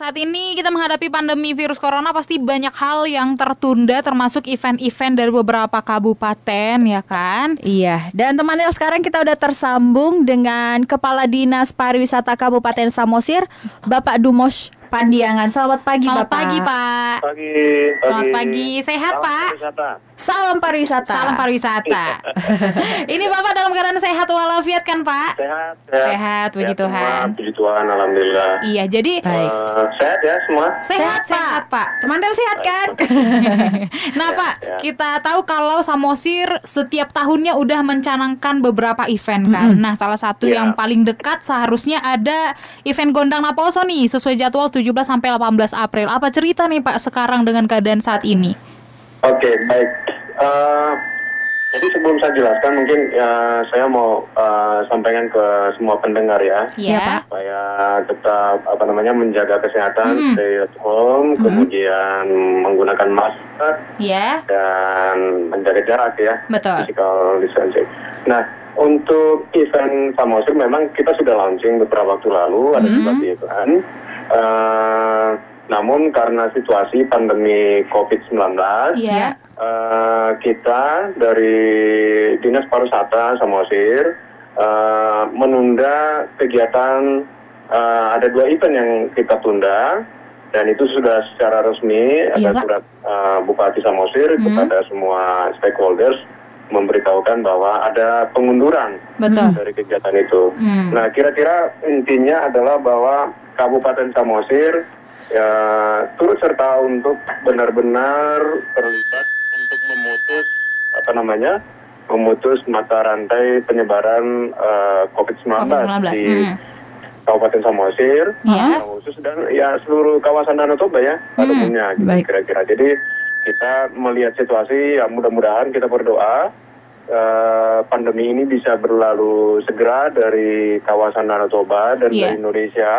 Saat ini kita menghadapi pandemi virus corona pasti banyak hal yang tertunda termasuk event-event dari beberapa kabupaten ya kan? Iya, dan teman teman sekarang kita udah tersambung dengan Kepala Dinas Pariwisata Kabupaten Samosir, Bapak Dumos Pandiangan. Selamat pagi Selamat Bapak. pagi Pak. Pagi, Selamat pagi. Sehat Salam Pak? pariwisata. Salam pariwisata. Salam pariwisata. Ini Bapak dalam keadaan sehat walafiat kan Pak? Sehat, Sehat, puji Sehat Tuhan. Semua, puji Tuhan, alhamdulillah. Iya, jadi Baik. Eh, sehat ya semua. sehat sehat Pak. Teman Del sehat kan? Nah Ya, Pak, ya. kita tahu kalau Samosir setiap tahunnya udah mencanangkan beberapa event kan. Nah salah satu Ya. yang paling dekat seharusnya ada event Gondang Naposo nih sesuai jadwal 17 sampai 18 April. Apa cerita nih Pak sekarang dengan keadaan saat ini? Oke, baik. Eh, jadi sebelum saya jelaskan, mungkin ya saya mau eh, sampaikan ke semua pendengar ya. Pak. supaya tetap apa namanya menjaga kesehatan, Mm-mm. stay at home, kemudian menggunakan masker ya, dan menjaga jarak ya, betul. physical distancing. Nah, untuk event Samosir memang kita sudah launching beberapa waktu lalu ada Mhm. sebuah event. Eh, namun karena situasi pandemi COVID-19, Iya. eh, kita dari Dinas Pariwisata Samosir eh, menunda kegiatan eh, ada dua event yang kita tunda dan itu sudah secara resmi Iya, ada Pak. surat eh, Bupati Samosir Mhm. kepada semua stakeholders memberitahukan bahwa ada pengunduran Betul. dari kegiatan itu. Hmm. Nah, kira-kira intinya adalah bahwa Kabupaten Samosir ya turut serta untuk benar-benar terlibat untuk memutus apa namanya memutus mata rantai penyebaran eh, COVID-19 COVID-19. di Hmm. Kabupaten Samosir, Ya. khusus dan ya seluruh kawasan Danau Toba ya pada Hmm, umumnya gitu kira-kira. Jadi kita melihat situasi ya mudah-mudahan kita berdoa eh, pandemi ini bisa berlalu segera dari kawasan Danau Toba dan Iya. dari Indonesia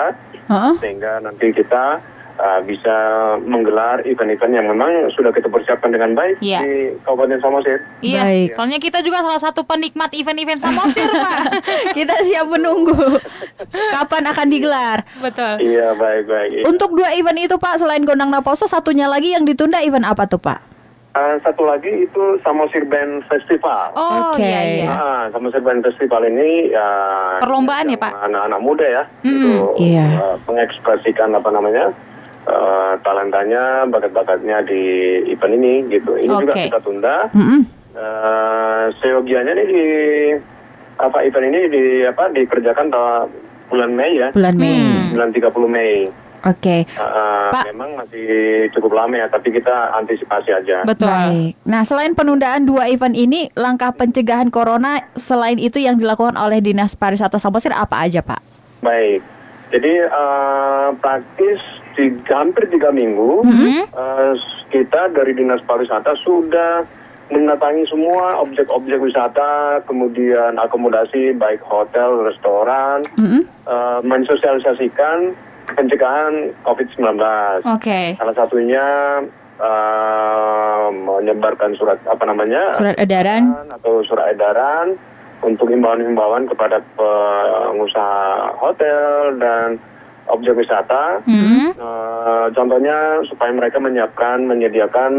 Heeh. sehingga nanti kita uh, bisa menggelar event-event yang memang sudah kita persiapkan dengan baik Iya. di Kabupaten Samosir. Iya, Baik. soalnya kita juga salah satu penikmat event-event Samosir, Pak. Kita siap menunggu kapan akan digelar. Betul. Iya baik-baik. Untuk dua event itu Pak, selain Gondang Naposo, satunya lagi yang ditunda event apa tuh Pak? Uh, satu lagi itu Samosir Band Festival. Oh, Oke. iya iya. Nah, Band Festival ini ya Perlombaan ya, Pak? Anak-anak muda ya, Mm-mm. itu Iya. uh, mengekspresikan apa namanya uh, talentanya, bakat-bakatnya di event ini gitu. Ini juga Oke. kita tunda. Mm-mm. Uh, seyogianya nih di apa event ini di apa dikerjakan bulan Mei ya, Bulan Mei. Hmm. bulan 30 Mei. Oke. Uh, Pak. memang masih cukup lama ya, tapi kita antisipasi aja. Betul. Baik. Nah, selain penundaan dua event ini, langkah pencegahan corona selain itu yang dilakukan oleh Dinas Pariwisata Samosir apa aja, Pak? Baik. Jadi uh, praktis di hampir tiga minggu Mhm. uh, kita dari dinas pariwisata sudah mendatangi semua objek-objek wisata, kemudian akomodasi baik hotel, restoran, Mm-mm. uh, mensosialisasikan pencegahan COVID-19. Oke. Salah satunya uh, menyebarkan surat apa namanya Surat edaran. atau surat edaran untuk himbauan-himbauan kepada pengusaha hotel dan objek wisata. Mhm. Eh, contohnya supaya mereka menyiapkan menyediakan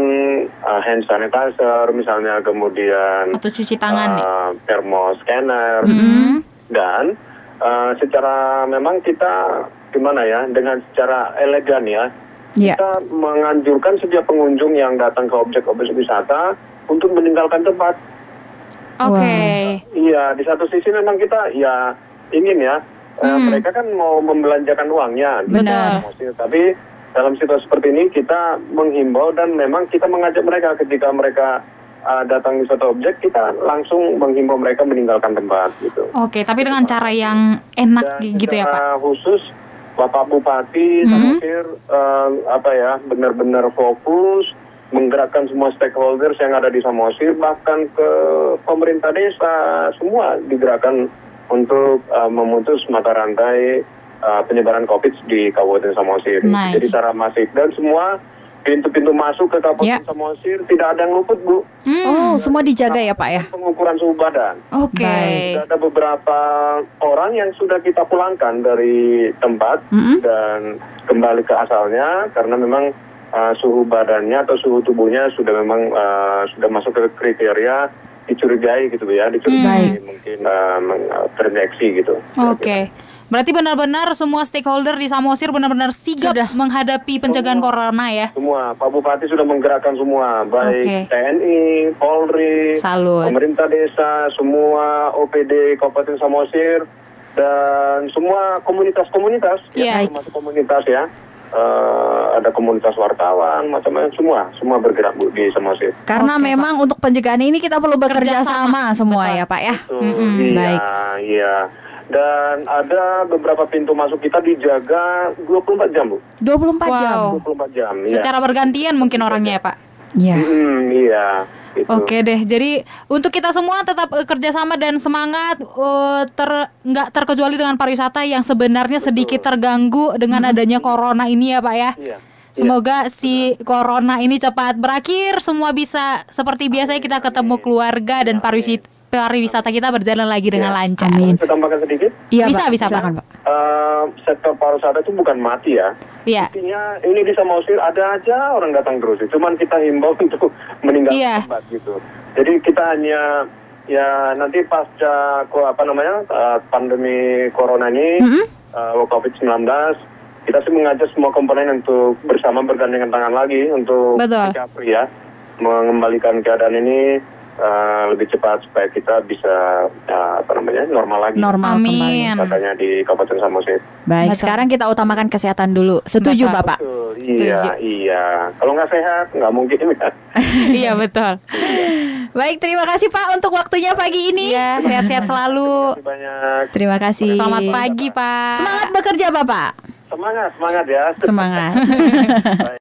eh, hand sanitizer misalnya kemudian Atau cuci tangan eh, thermoscanner Mhm. dan eh, secara memang kita gimana ya dengan secara elegan ya Iya. kita menganjurkan setiap pengunjung yang datang ke objek-objek wisata untuk meninggalkan tempat. Oke. Iya, di satu sisi memang kita ya ingin ya eh, Hmm. mereka kan mau membelanjakan uangnya, di Benar. promosi. Tapi dalam situasi seperti ini kita menghimbau dan memang kita mengajak mereka ketika mereka eh, datang di suatu objek kita langsung menghimbau mereka meninggalkan tempat gitu. Oke, tapi dengan cara yang enak Dan gitu ya, Pak. khusus Bapak Bupati Mhm. Samosir eh, apa ya benar-benar fokus menggerakkan semua stakeholders yang ada di Samosir bahkan ke pemerintah desa semua digerakkan untuk eh, memutus mata rantai eh, penyebaran COVID di Kabupaten Samosir. Nice. Jadi secara masif dan semua pintu-pintu masuk ke Kabupaten Ya. Samosir tidak ada yang luput bu. Hmm, Oh, semua dijaga ya Pak ya? Pengukuran suhu badan. Oke. Sudah ada beberapa orang yang sudah kita pulangkan dari tempat Mm-mm. dan kembali ke asalnya karena memang uh, suhu badannya atau suhu tubuhnya sudah memang uh, sudah masuk ke kriteria dicurigai gitu ya, dicurigai mungkin uh, uh, terinfeksi gitu. Oke. Berarti benar-benar semua stakeholder di Samosir benar-benar sigap Sudah. menghadapi pencegahan corona ya. Semua Pak Bupati sudah menggerakkan semua, baik Oke. TNI, Polri, Salut. pemerintah desa, semua OPD Kabupaten Samosir dan semua komunitas-komunitas, Iya. ya, termasuk komunitas ya. Eh, ada komunitas wartawan, macam-macam semua, semua bergerak Bu di Samosir. Karena Oke, memang untuk pencegahan ini kita perlu bekerja sama semua Betul. ya Pak ya. Tuh, Mm-mm, iya, baik. iya. Dan ada beberapa pintu masuk kita dijaga 24 jam, Bu. 24 jam. Wow. 24 jam, ya. Secara bergantian mungkin orangnya ya Pak. Iya. Mm, iya. gitu. Oke deh, jadi untuk kita semua tetap eh, kerjasama dan semangat eh, ter nggak terkecuali dengan pariwisata yang sebenarnya sedikit terganggu dengan adanya corona ini ya Pak ya. Iya. Semoga si corona ini cepat berakhir, semua bisa seperti biasa kita ketemu keluarga dan pariwisata pariwisata kita berjalan lagi dengan Iya. lancar. Amin. Saya tambahkan sedikit. Iya, Bisa, Pak. bisa, Pak. Silakan, Pak. Eh, sektor pariwisata itu bukan mati ya. Iya. Artinya ini di Samosir ada aja orang datang terus. Cuman kita himbau untuk meninggalkan Iya. tempat gitu. Jadi kita hanya ya nanti pasca apa namanya eh, pandemi corona ini Mm-mm. eh, COVID-19 kita sih mengajak semua komponen untuk bersama bergandengan tangan lagi untuk Betul. recovery ya mengembalikan keadaan ini eh, lebih cepat supaya kita bisa eh, apa namanya normal lagi. Normal kembali. Amin. Katanya di Kabupaten Samosir. Baik, Betul. sekarang kita utamakan kesehatan dulu. Setuju Betul. Bapak? Betul, Setuju. iya, iya. Kalau nggak sehat, nggak mungkin ya. iya betul. Baik, terima kasih Pak untuk waktunya pagi ini. Iya, sehat-sehat selalu. Terima kasih banyak. Terima kasih. Selamat pagi, Pak. Semangat bekerja Bapak. Semangat, semangat ya. Semangat.